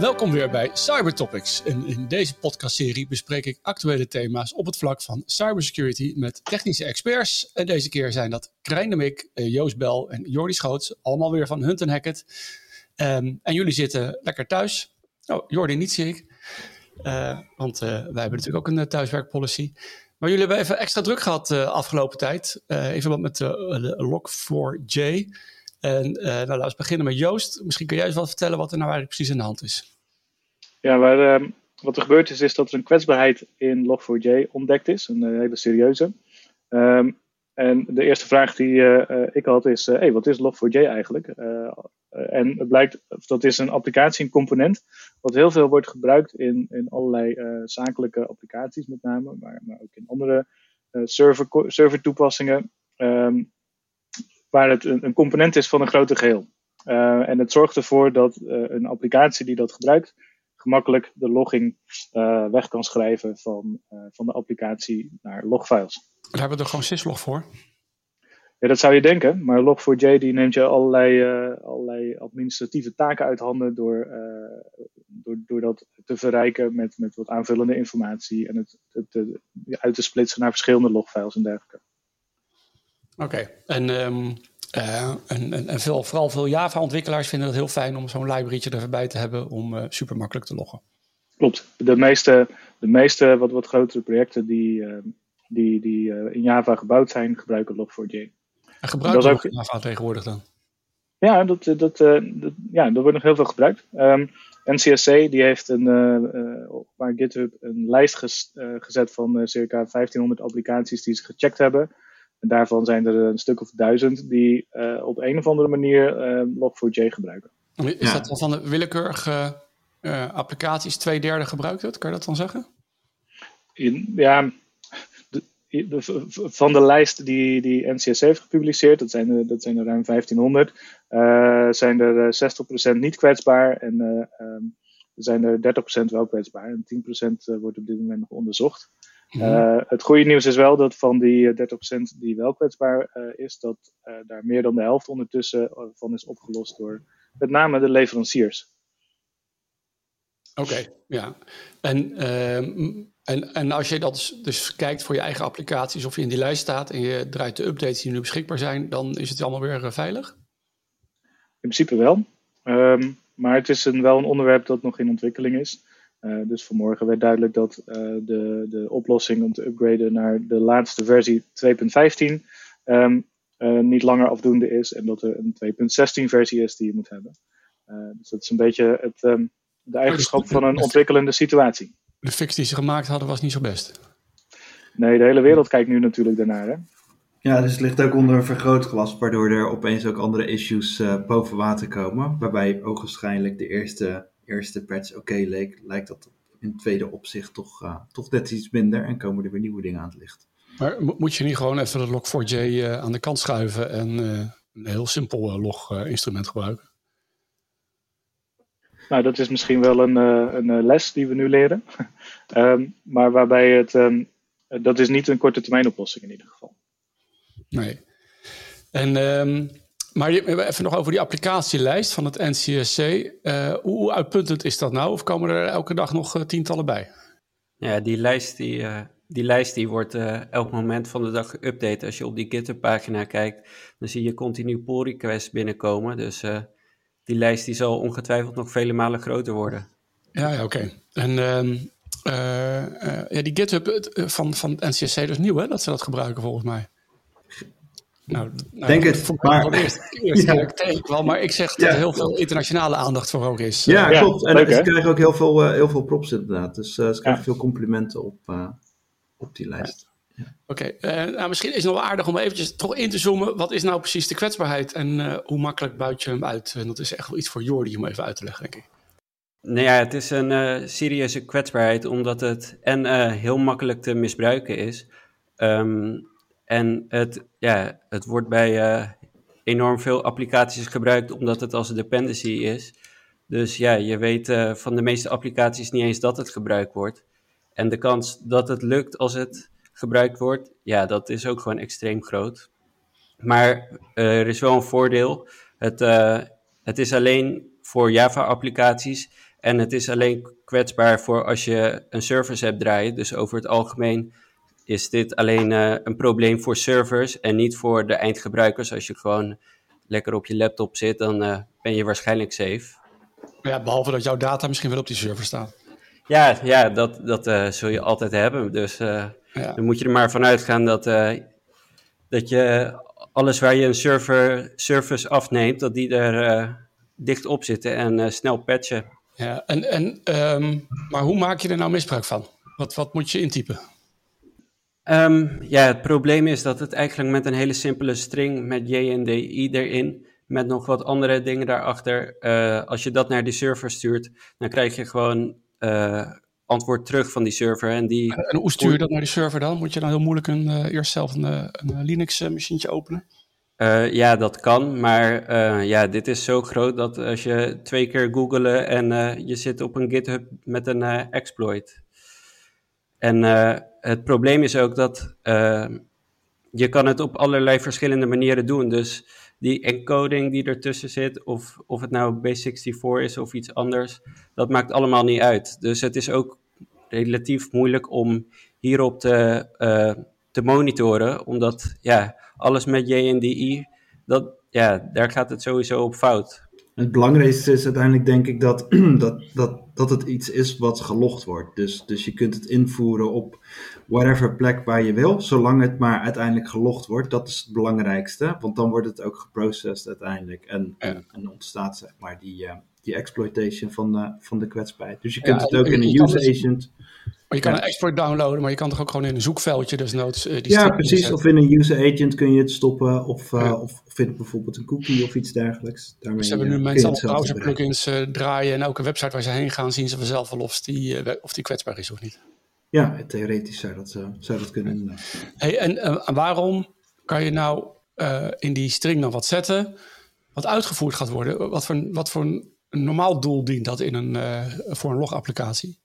welkom weer bij Cyber Topics. En in deze podcastserie bespreek ik actuele thema's op het vlak van cybersecurity met technische experts. En deze keer zijn dat Krijn de Mik, eh, Joost Bel en Jordi Schoots, allemaal weer van Hunt Hackett. Um, en jullie zitten lekker thuis. Oh, Jordi niet zie ik. Uh, want uh, wij hebben natuurlijk ook een thuiswerkpolicy. Maar jullie hebben even extra druk gehad de afgelopen tijd. even wat met de Log4j. En uh, nou, laten we beginnen met Joost. Misschien kun jij eens wat vertellen wat er nou eigenlijk precies aan de hand is. Ja, uh, wat er gebeurd is, is dat er een kwetsbaarheid in Log4j ontdekt is. Een uh, hele serieuze. Um, en de eerste vraag die uh, ik had is, hey, wat is Log4j eigenlijk? en het blijkt, dat is een applicatie, een component, wat heel veel wordt gebruikt in, in allerlei zakelijke applicaties met name, maar, maar ook in andere server, server toepassingen. Um, waar het een, een, component is van een groter geheel. Uh, en het zorgt ervoor dat uh, een applicatie die dat gebruikt gemakkelijk de logging uh, weg kan schrijven van, van de applicatie naar logfiles. Daar hebben we er gewoon syslog voor. Ja, dat zou je denken, maar Log4j die neemt je allerlei, allerlei administratieve taken uit handen door, door, door dat te verrijken met, met wat aanvullende informatie en het, het, het uit te splitsen naar verschillende logfiles en dergelijke. Oké, en, um, uh, en, en, en veel, vooral veel Java-ontwikkelaars vinden het heel fijn om zo'n librarytje erbij te hebben om uh, super makkelijk te loggen. Klopt. De meeste, de meeste wat, wat grotere projecten die, uh, die, die in Java gebouwd zijn, gebruiken Log4j. En gebruiken ook Java tegenwoordig dan? Ja, dat, dat, dat, ja, dat wordt nog heel veel gebruikt. Um, NCSC die heeft een, waar GitHub een lijst ges, gezet van circa 1500 applicaties die ze gecheckt hebben. En daarvan zijn er een stuk of duizend die uh, op een of andere manier uh, Log4j gebruiken. Is ja. dat dan van de willekeurige uh, applicaties twee derde gebruikt wordt? Kan je dat dan zeggen? In, ja, de, de, van de lijst die, die NCS heeft gepubliceerd, dat zijn er, dat zijn er ruim 1500, zijn er 60% niet kwetsbaar en um, zijn er 30% wel kwetsbaar. En 10% wordt op dit moment nog onderzocht. Uh, het goede nieuws is wel dat van die 30% eh, die wel kwetsbaar uh, is, dat uh, daar meer dan de helft ondertussen van is opgelost door met name de leveranciers. Oké, okay, ja. En, ehm, en, en als je dat dus, dus kijkt voor je eigen applicaties, of je in die lijst staat en je draait de updates die nu beschikbaar zijn, dan is het allemaal weer veilig? In principe wel. Um, maar het is een, wel een onderwerp dat nog in ontwikkeling is. Uh, dus vanmorgen werd duidelijk dat uh, de, de oplossing om te upgraden naar de laatste versie 2.15 um, uh, niet langer afdoende is en dat er een 2.16 versie is die je moet hebben. dus dat is een beetje het, um, de eigenschap van een ontwikkelende situatie. De fix die ze gemaakt hadden was niet zo best. Nee, de hele wereld kijkt nu natuurlijk daarnaar. Hè? Ja, dus het ligt ook onder een vergrootglas, waardoor er opeens ook andere issues boven water komen. Waarbij ogenschijnlijk de eerste eerste patch oké okay leek, lijkt dat in tweede opzicht toch, uh, toch net iets minder en komen er weer nieuwe dingen aan het licht. Maar moet je niet gewoon even de Log4j uh, aan de kant schuiven en uh, een heel simpel log-instrument gebruiken? Nou, dat is misschien wel een, een les die we nu leren. um, maar waarbij het, um, dat is niet een korte termijn oplossing in ieder geval. Nee. En um, maar even nog over die applicatielijst van het NCSC. Uh, hoe uitpuntend is dat nou? Of komen er elke dag nog uh, tientallen bij? Ja, die lijst die, uh, die, lijst die wordt elk moment van de dag geüpdate. Als je op die GitHub-pagina kijkt, dan zie je continu pull requests binnenkomen. Dus die lijst die zal ongetwijfeld nog vele malen groter worden. Ja, ja oké. Okay. En ehm, ja, die GitHub van, van het NCSC is nieuw, hè? Dat ze dat gebruiken volgens mij. Nou, nou, Denk het. Maar, voor de eerste keer ik wel, maar ik zeg dat er heel veel internationale aandacht voor ook is. Ja, ja klopt. En leuk, ze krijgen ook heel veel, uh, heel veel props inderdaad. Dus uh, ze krijgen veel complimenten op, uh, op die lijst. Oké, okay. nou, misschien is het nog wel aardig om eventjes toch in te zoomen. Wat is nou precies de kwetsbaarheid en hoe makkelijk buit je hem uit? En dat is echt wel iets voor Jordi om even uit te leggen, denk ik. Nou ja, het is een serieuze kwetsbaarheid omdat het en heel makkelijk te misbruiken is. Um, en het, ja, het wordt bij uh, enorm veel applicaties gebruikt omdat het als een dependency is. Dus ja, je weet uh, van de meeste applicaties niet eens dat het gebruikt wordt. En de kans dat het lukt als het gebruikt wordt, ja, dat is ook gewoon extreem groot. Maar uh, er is wel een voordeel. Het, het is alleen voor Java-applicaties En het is alleen kwetsbaar voor als je een service hebt draaien. Dus over het algemeen is dit alleen uh, een probleem voor servers en niet voor de eindgebruikers. Als je gewoon lekker op je laptop zit, dan uh, ben je waarschijnlijk safe. Ja, behalve dat jouw data misschien wel op die server staat. Ja, ja dat, dat uh, zul je altijd hebben. Dus ja. dan moet je er maar vanuit gaan dat, dat je alles waar je een server, service afneemt, dat die er dicht op zitten en snel patchen. Ja, en, en, um, maar hoe maak je er nou misbruik van? Wat, wat moet je intypen? Um, ja, het probleem is dat het eigenlijk met een hele simpele string met J en DI erin, met nog wat andere dingen daarachter, uh, als je dat naar die server stuurt, dan krijg je gewoon uh, antwoord terug van die server. En, die... en hoe stuur je dat naar die server dan? Moet je dan heel moeilijk een, uh, eerst zelf een, een Linux-machientje openen? Uh, ja, dat kan, maar uh, ja, dit is zo groot dat als je twee keer googelen en uh, je zit op een GitHub met een exploit. En het probleem is ook dat je kan het op allerlei verschillende manieren doen. Dus die encoding die ertussen zit, of, of het nou base64 is of iets anders, dat maakt allemaal niet uit. Dus het is ook relatief moeilijk om hierop te, te monitoren, omdat ja, alles met JNDI, dat, ja, daar gaat het sowieso op fout. Het belangrijkste is uiteindelijk denk ik dat, dat, dat, dat het iets is wat gelogd wordt. Dus, dus je kunt het invoeren op whatever plek waar je wil, zolang het maar uiteindelijk gelogd wordt. Dat is het belangrijkste, want dan wordt het ook geprocessed uiteindelijk. En, en, en, ontstaat zeg maar die, uh, die exploitation van de, van de kwetsbaarheid. Dus je kunt ja, het ook in een use agent maar je kan een export downloaden, maar je kan toch ook gewoon in een zoekveldje dus noods uh, die Ja, precies. Of in een user agent kun je het stoppen. Of, uh, ja. of, of in bijvoorbeeld een cookie of iets dergelijks. Daarmee, dus hebben nu mensen allemaal browser plugins uh, draaien. En elke website waar ze heen gaan, zien ze vanzelf wel of die, of die kwetsbaar is of niet. Ja, theoretisch zou dat, zou dat kunnen. Hey, en waarom kan je nou in die string dan wat zetten, wat uitgevoerd gaat worden? Wat voor, wat voor een normaal doel dient dat in een, voor een logapplicatie?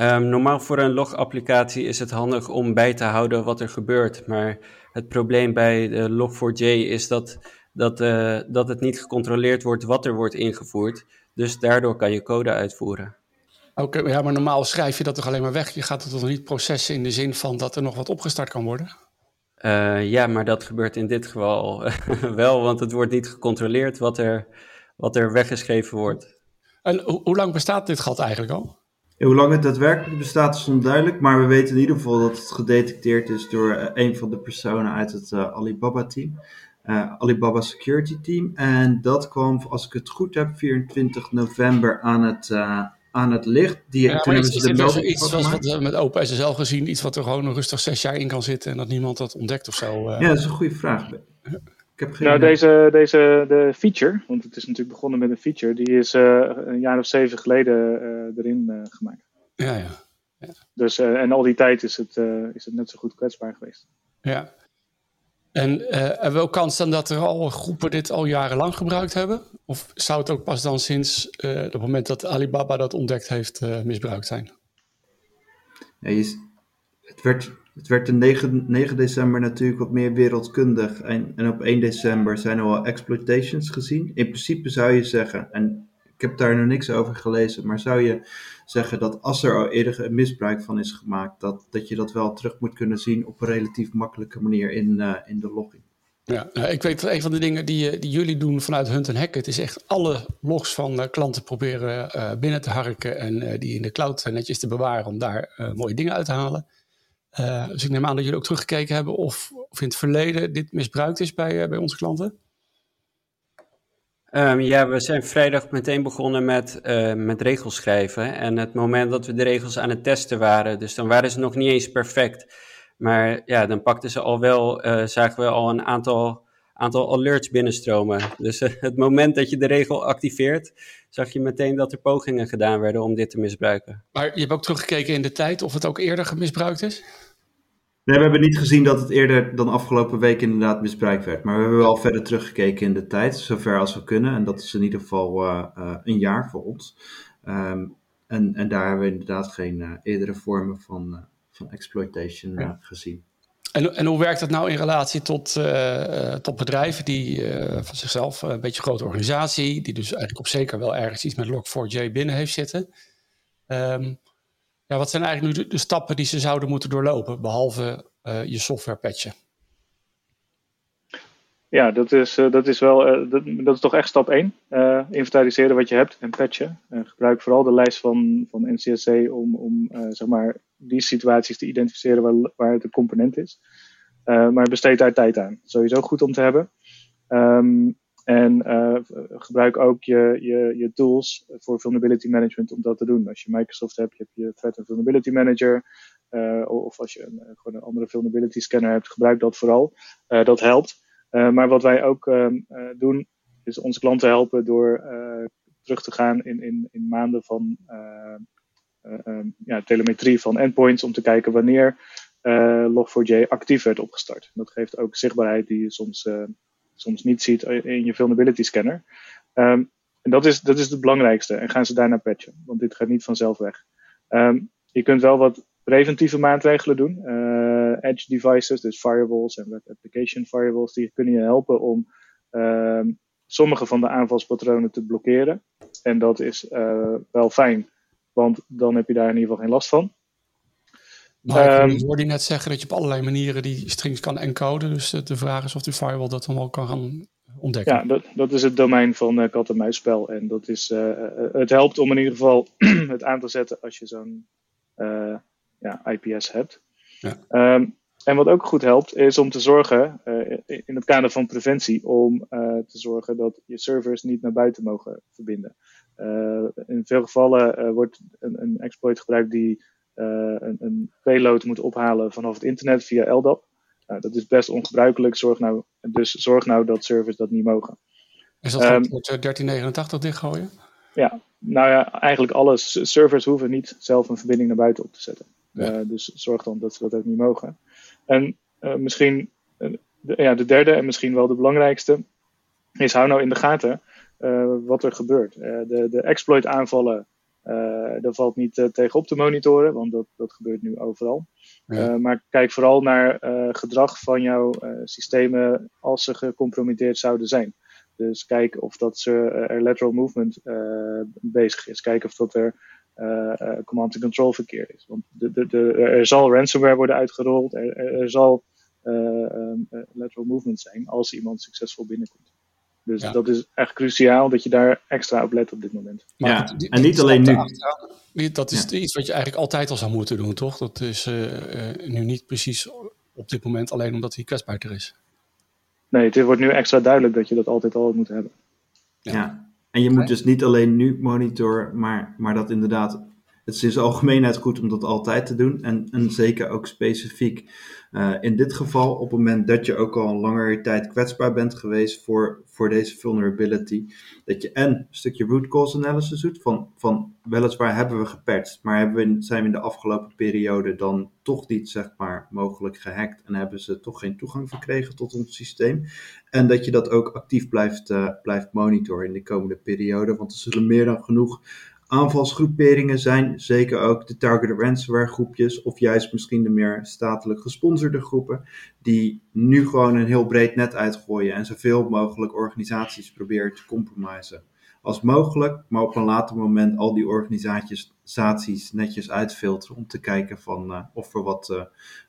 Um, normaal voor een logapplicatie is het handig om bij te houden wat er gebeurt. Maar het probleem bij de Log4j is dat, dat, uh, dat het niet gecontroleerd wordt wat er wordt ingevoerd. Dus daardoor kan je code uitvoeren. Oké, okay, ja, maar normaal schrijf je dat toch alleen maar weg? Je gaat het toch niet processen in de zin van dat er nog wat opgestart kan worden? Uh, ja, maar dat gebeurt in dit geval wel, want het wordt niet gecontroleerd wat er, wat er weggeschreven wordt. En hoe lang bestaat dit gat eigenlijk al? Hoe lang het daadwerkelijk bestaat is onduidelijk, maar we weten in ieder geval dat het gedetecteerd is door uh, een van de personen uit het uh, Alibaba-team, uh, Alibaba Security Team. En dat kwam, als ik het goed heb, 24 november aan het, aan het licht. Die, ja, toen hebben ze de melding iets zoals wat we met OpenSSL gezien, iets wat er gewoon nog rustig zes jaar in kan zitten en dat niemand dat ontdekt of zo. Ja, dat is een goede vraag. Ik heb geen... Nou, deze, deze de feature, want het is natuurlijk begonnen met een feature, die is uh, een jaar of zeven geleden uh, erin uh, gemaakt. Ja, ja. ja. Dus, en al die tijd is het, is het net zo goed kwetsbaar geweest. Ja. En uh, wel kans dan dat er al groepen dit al jarenlang gebruikt hebben? Of zou het ook pas dan sinds het moment dat Alibaba dat ontdekt heeft misbruikt zijn? Ja, je, het werd het werd de 9, 9 december natuurlijk wat meer wereldkundig. En, en op 1 december zijn er al exploitations gezien. In principe zou je zeggen, en ik heb daar nog niks over gelezen, maar zou je zeggen dat als er al eerder een misbruik van is gemaakt, dat, dat je dat wel terug moet kunnen zien op een relatief makkelijke manier in, uh, in de logging. Ja, nou, ik weet dat een van de dingen die, eh, die jullie doen vanuit Hunt Hack, het is echt alle logs van uh, klanten proberen binnen te harken en die in de cloud netjes te bewaren om daar mooie dingen uit te halen. Uh, dus ik neem aan dat jullie ook teruggekeken hebben of, of in het verleden dit misbruikt is bij, uh, bij onze klanten. Um, ja, we zijn vrijdag meteen begonnen met, uh, met regels schrijven. En het moment dat we de regels aan het testen waren, dus dan waren ze nog niet eens perfect. Maar ja, dan pakten ze al wel, zagen we al een aantal, aantal alerts binnenstromen. Dus het moment dat je de regel activeert, zag je meteen dat er pogingen gedaan werden om dit te misbruiken. Maar je hebt ook teruggekeken in de tijd of het ook eerder gemisbruikt is? Nee, we hebben niet gezien dat het eerder dan afgelopen week inderdaad misbruikt werd. Maar we hebben wel verder teruggekeken in de tijd, zover als we kunnen. En dat is in ieder geval uh, uh, een jaar voor ons. Um, en, en daar hebben we inderdaad geen uh, eerdere vormen van, van exploitation gezien. en, en hoe werkt dat nou in relatie tot, tot bedrijven die van zichzelf een beetje een grote organisatie, die dus eigenlijk op zeker wel ergens iets met Log4j binnen heeft zitten? Um, ja, wat zijn eigenlijk nu de, stappen die ze zouden moeten doorlopen, behalve uh, je software patchen? Ja, dat is, dat is wel, dat, dat, is toch echt stap 1. inventariseren wat je hebt en patchen. gebruik vooral de lijst van, van NCSC om, om zeg maar, die situaties te identificeren waar, waar de component is. Uh, maar besteed daar tijd aan. Sowieso goed om te hebben. Um, en uh, gebruik ook je, je, je tools voor vulnerability management om dat te doen. Als je Microsoft hebt, heb je Threat and Vulnerability Manager. Uh, of als je een, gewoon een andere vulnerability scanner hebt, gebruik dat vooral. dat helpt. maar wat wij ook um, doen, is onze klanten helpen door terug te gaan in, in, in maanden van um, ja, telemetrie van endpoints om te kijken wanneer uh, Log4j actief werd opgestart. Dat geeft ook zichtbaarheid die je soms, soms niet ziet in je vulnerability scanner. Um, en dat is, dat is het belangrijkste. En gaan ze daarna patchen, want dit gaat niet vanzelf weg. Um, je kunt wel wat preventieve maatregelen doen. Uh, edge devices, dus firewalls en web application firewalls, die kunnen je helpen om sommige van de aanvalspatronen te blokkeren. En dat is wel fijn. Want dan heb je daar in ieder geval geen last van. Maar ik hoorde net zeggen dat je op allerlei manieren die strings kan encoden. Dus de vraag is of die firewall dat dan wel kan gaan ontdekken. Ja, dat, dat is het domein van uh, kat en muisspel. En dat is, uh, het helpt om in ieder geval het aan te zetten als je zo'n uh, ja, IPS hebt. Ja. Um, en wat ook goed helpt, is om te zorgen, in het kader van preventie, om te zorgen dat je servers niet naar buiten mogen verbinden. in veel gevallen wordt een, een exploit gebruikt die eh, een, een payload moet ophalen vanaf het internet via LDAP. Nou, dat is best ongebruikelijk. Zorg nou, dus zorg nou dat servers dat niet mogen. Is dat um, ehm, 1389 dichtgooien? Ja, nou ja, eigenlijk alles. Servers hoeven niet zelf een verbinding naar buiten op te zetten. Ja. Uh, dus zorg dan dat ze dat ook niet mogen. En uh, misschien de, ja, de derde en misschien wel de belangrijkste is hou nou in de gaten wat er gebeurt. de, de exploit aanvallen daar valt niet uh, tegen op te monitoren, want dat, dat gebeurt nu overal. Ja. Uh, maar kijk vooral naar gedrag van jouw systemen als ze gecompromitteerd zouden zijn. Dus kijk of dat ze, er lateral movement bezig is. Kijk of dat er command-and-control verkeer is. Want de, de, de, er zal ransomware worden uitgerold, er, er zal um, lateral movement zijn als iemand succesvol binnenkomt. Dus dat is echt cruciaal dat je daar extra op let op dit moment. Maar ja, die, en niet alleen nu. Dat is iets wat je eigenlijk altijd al zou moeten doen, toch? Dat is uh, uh, nu niet precies op dit moment alleen omdat die kwetsbaar er is. Nee, het wordt nu extra duidelijk dat je dat altijd al moet hebben. Ja, ja. en je moet dus niet alleen nu monitoren, maar, maar dat inderdaad het is in zijn algemeenheid goed om dat altijd te doen. En, zeker ook specifiek uh, in dit geval, op het moment dat je ook al een langere tijd kwetsbaar bent geweest voor, voor deze vulnerability, dat je en een stukje root cause analysis doet van, van weliswaar hebben we gepatcht, maar hebben we, zijn we in de afgelopen periode dan toch niet zeg maar mogelijk gehackt en hebben ze toch geen toegang verkregen tot ons systeem. En dat je dat ook actief blijft, uh, blijft monitoren in de komende periode, want er zullen meer dan genoeg aanvalsgroeperingen zijn, zeker ook de targeted ransomware groepjes, of juist misschien de meer statelijk gesponsorde groepen, die nu gewoon een heel breed net uitgooien en zoveel mogelijk organisaties proberen te compromissen. Als mogelijk, maar op een later moment al die organisaties netjes uitfilteren om te kijken van uh, of er wat uh,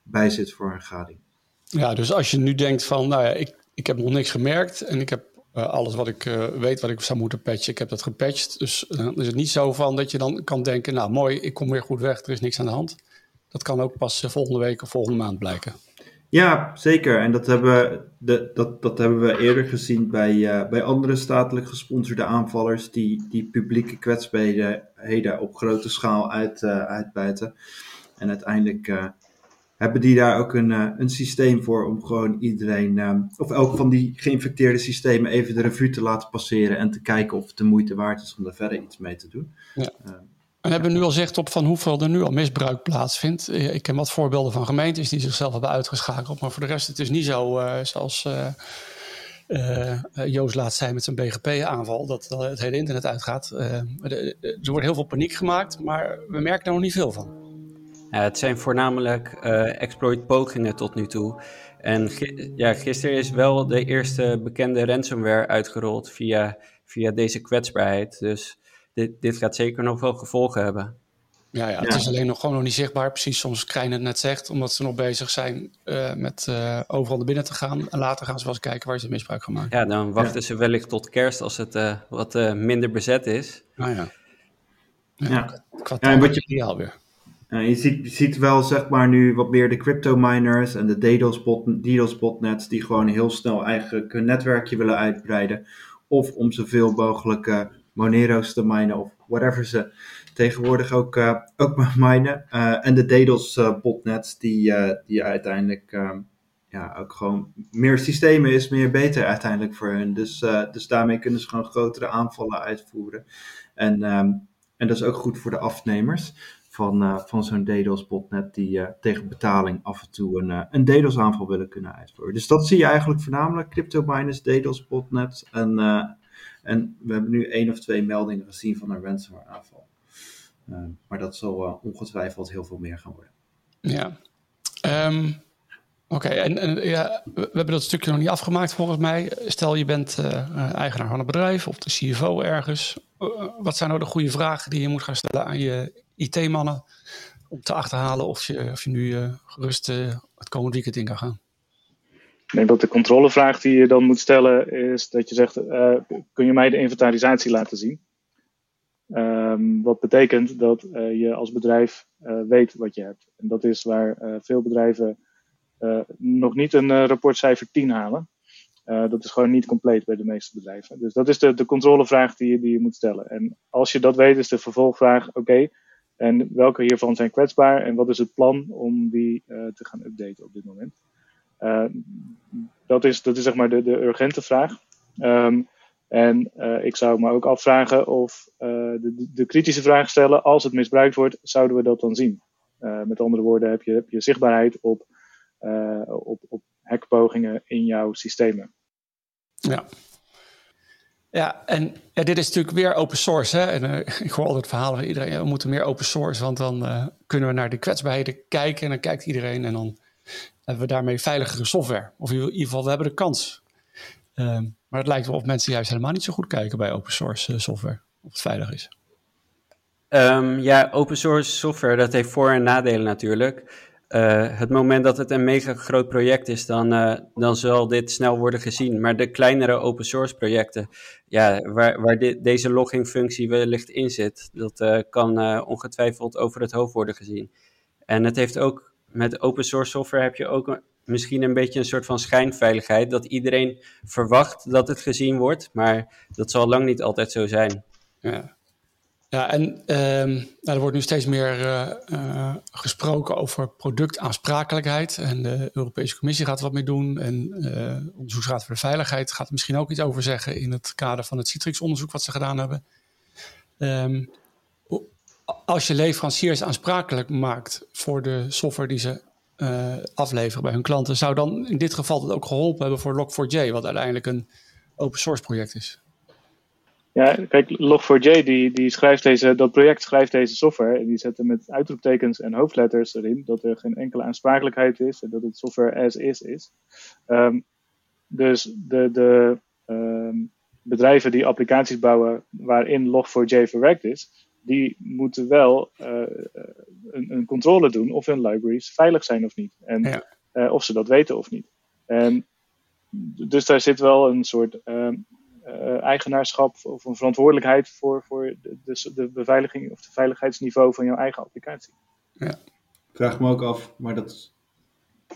bij zit voor een gading. Ja, dus als je nu denkt van, nou ja, ik, ik heb nog niks gemerkt en ik heb uh, alles wat ik uh, weet wat ik zou moeten patchen, ik heb dat gepatcht. Dus uh, dan is het niet zo van dat je dan kan denken, nou mooi, ik kom weer goed weg, er is niks aan de hand. Dat kan ook pas volgende week of volgende maand blijken. Ja, zeker. En dat hebben, de, dat, dat hebben we eerder gezien bij, bij andere statelijk gesponsorde aanvallers die, die publieke kwetsbaarheden op grote schaal uit, uitbuiten. En uiteindelijk hebben die daar ook een, uh, een systeem voor om gewoon iedereen, uh, of elk van die geïnfecteerde systemen even de revue te laten passeren en te kijken of het de moeite waard is om er verder iets mee te doen. Ja. En hebben we nu al zicht op van hoeveel er nu al misbruik plaatsvindt? Ik ken wat voorbeelden van gemeentes die zichzelf hebben uitgeschakeld, maar voor de rest het is niet zo zoals Joost laatst zei met zijn BGP-aanval, dat het hele internet uitgaat. er wordt heel veel paniek gemaakt, maar we merken er nog niet veel van. Ja, het zijn voornamelijk exploit pogingen tot nu toe. En ja, gisteren is wel de eerste bekende ransomware uitgerold via, via deze kwetsbaarheid. Dus dit, dit gaat zeker nog wel gevolgen hebben. Ja, ja, het is alleen nog gewoon nog niet zichtbaar. Precies zoals Krijn het net zegt. Omdat ze nog bezig zijn uh, met uh, overal naar binnen te gaan. En later gaan ze wel eens kijken waar ze misbruik gaan maken. Ja, dan wachten ze wellicht tot kerst als het uh, wat minder bezet is. Ah ja. Ja, ja. Qua ja, en wat je, weer. Ja, je, ziet, ziet wel zeg maar nu wat meer de crypto miners en de DDoS, bot, DDoS botnets die gewoon heel snel eigenlijk hun netwerkje willen uitbreiden. Of om zoveel mogelijk Monero's te minen of whatever ze tegenwoordig ook, uh, ook minen. Uh, en de DDoS botnets die, die uiteindelijk ehm, ja, ook gewoon meer systemen is, meer beter uiteindelijk voor hun. Dus, dus daarmee kunnen ze gewoon grotere aanvallen uitvoeren. En, um, en dat is ook goed voor de afnemers van, van zo'n DDoS botnet die tegen betaling af en toe een, een DDoS aanval willen kunnen uitvoeren. Dus dat zie je eigenlijk voornamelijk, crypto miners, DDoS botnets en, en we hebben nu één of twee meldingen gezien van een ransomware aanval. Uh, maar dat zal ongetwijfeld heel veel meer gaan worden. Ja. Um, Oké, en, en, ja, we hebben dat stukje nog niet afgemaakt volgens mij. Stel je bent eigenaar van een bedrijf of de CFO ergens. wat zijn nou de goede vragen die je moet gaan stellen aan je IT-mannen om te achterhalen of je, of je nu gerust het komend weekend in kan gaan? Ik denk dat de controlevraag die je dan moet stellen is dat je zegt, kun je mij de inventarisatie laten zien? Um, wat betekent dat uh, je als bedrijf uh, weet wat je hebt. En dat is waar uh, veel bedrijven nog niet een rapportcijfer 10 halen. dat is gewoon niet compleet bij de meeste bedrijven. Dus dat is de, de controlevraag die je, die je moet stellen. En als je dat weet, is de vervolgvraag: oké, en welke hiervan zijn kwetsbaar en wat is het plan om die te gaan updaten op dit moment? dat, is, dat is zeg maar de, de urgente vraag. Um, en uh, ik zou me ook afvragen of de, de, kritische vraag stellen, als het misbruikt wordt, zouden we dat dan zien? Met andere woorden, heb je, heb je zichtbaarheid op, op, op hackpogingen in jouw systemen. Ja. Ja, en dit is natuurlijk weer open source. Hè? En, ik hoor altijd verhalen van iedereen, ja, we moeten meer open source, want dan kunnen we naar de kwetsbaarheden kijken en dan kijkt iedereen en dan hebben we daarmee veiligere software. Of in ieder geval, we hebben de kans. Ehm, maar het lijkt wel of mensen juist helemaal niet zo goed kijken bij open source eh, software. Of het veilig is. Um, ja, open source software, dat heeft voor- en nadelen natuurlijk. Uh, het moment dat het een mega groot project is, dan, uh, dan zal dit snel worden gezien. Maar de kleinere open source projecten, ja, waar, waar dit, deze logging-functie wellicht in zit, dat uh, kan ongetwijfeld over het hoofd worden gezien. En het heeft ook, met open source software heb je ook misschien een beetje een soort van schijnveiligheid. Dat iedereen verwacht dat het gezien wordt, maar dat zal lang niet altijd zo zijn. Ja, ja en um, nou, er wordt nu steeds meer uh, uh, gesproken over productaansprakelijkheid. En de Europese Commissie gaat er wat mee doen. En uh, Onderzoeksraad voor de Veiligheid gaat er misschien ook iets over zeggen in het kader van het Citrix-onderzoek wat ze gedaan hebben. Um, als je leveranciers aansprakelijk maakt voor de software die ze afleveren bij hun klanten, zou dan in dit geval het ook geholpen hebben voor Log4j, wat uiteindelijk een open source project is? Ja, kijk, Log4j die, die schrijft deze, dat project schrijft deze software en die zet er met uitroeptekens en hoofdletters erin dat er geen enkele aansprakelijkheid is en dat het software as is is. Um, dus de, de um, bedrijven die applicaties bouwen waarin Log4j verwerkt is, die moeten wel uh, een, een, controle doen of hun libraries veilig zijn of niet. En ja. uh, of ze dat weten of niet. En dus daar zit wel een soort uh, eigenaarschap of een verantwoordelijkheid voor, voor de, de, de, beveiliging of het veiligheidsniveau van jouw eigen applicatie. Ja. Ik vraag me ook af, maar dat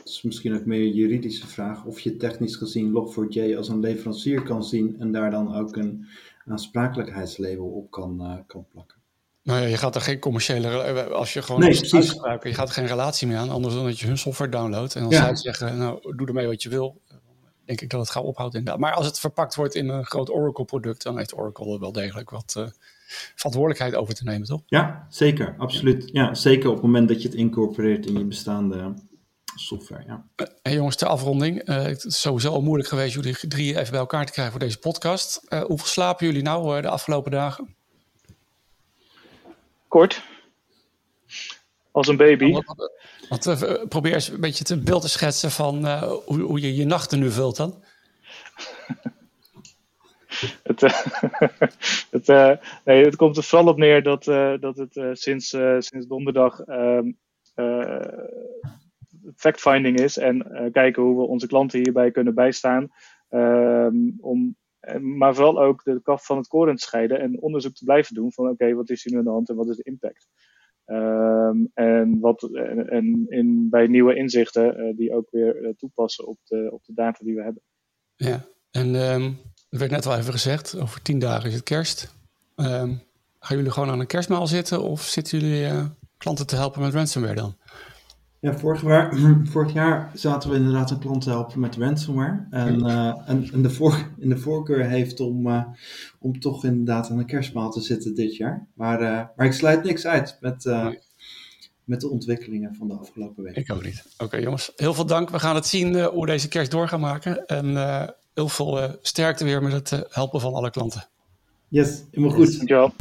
is, misschien ook meer een juridische vraag, of je technisch gezien Log4j als een leverancier kan zien en daar dan ook een aansprakelijkheidslabel op kan, kan plakken. Nou ja, je gaat er geen commerciële, als je gewoon nee, gebruiken, je gaat er geen relatie mee aan, anders dan dat je hun software downloadt. En dan zou je zeggen, nou, doe ermee wat je wil. Denk ik dat het gaat ophouden inderdaad. Maar als het verpakt wordt in een groot Oracle-product, dan heeft Oracle wel degelijk wat uh, verantwoordelijkheid over te nemen, toch? Ja, zeker, absoluut. Ja, zeker op het moment dat je het incorporeert in je bestaande software. Ja. Uh, hey jongens, ter afronding. Uh, het is sowieso al moeilijk geweest jullie drie even bij elkaar te krijgen voor deze podcast. hoeveel slapen jullie nou de afgelopen dagen? Kort. als een baby. Want probeer eens een beetje het beeld te schetsen van hoe, hoe je je nachten nu vult dan. het, het, nee, het komt er vooral op neer dat, dat het sinds, sinds donderdag ehm, fact-finding is en kijken hoe we onze klanten hierbij kunnen bijstaan. Ehm, om, maar vooral ook de kaf van het koren te scheiden en onderzoek te blijven doen van oké, wat is hier nu aan de hand en wat is de impact? Ehm, en wat, en, in, bij nieuwe inzichten uh, die ook weer uh, toepassen op de, op de data die we hebben. Ja, en um, er werd net al even gezegd, over tien dagen is het kerst. Um, gaan jullie gewoon aan een kerstmaal zitten of zitten jullie uh, klanten te helpen met ransomware dan? Ja, vorig jaar, vorig jaar zaten we inderdaad een klant te helpen met ransomware. En, uh, en, en, de, voor, en de voorkeur heeft om, uh, om toch inderdaad aan een kerstmaal te zitten dit jaar. Maar, uh, maar ik sluit niks uit met, nee. met de ontwikkelingen van de afgelopen week. Ik ook niet. Oké okay, jongens, heel veel dank. We gaan het zien hoe we deze kerst door gaan maken. En heel veel sterkte weer met het helpen van alle klanten. Yes, helemaal goed. Dankjewel.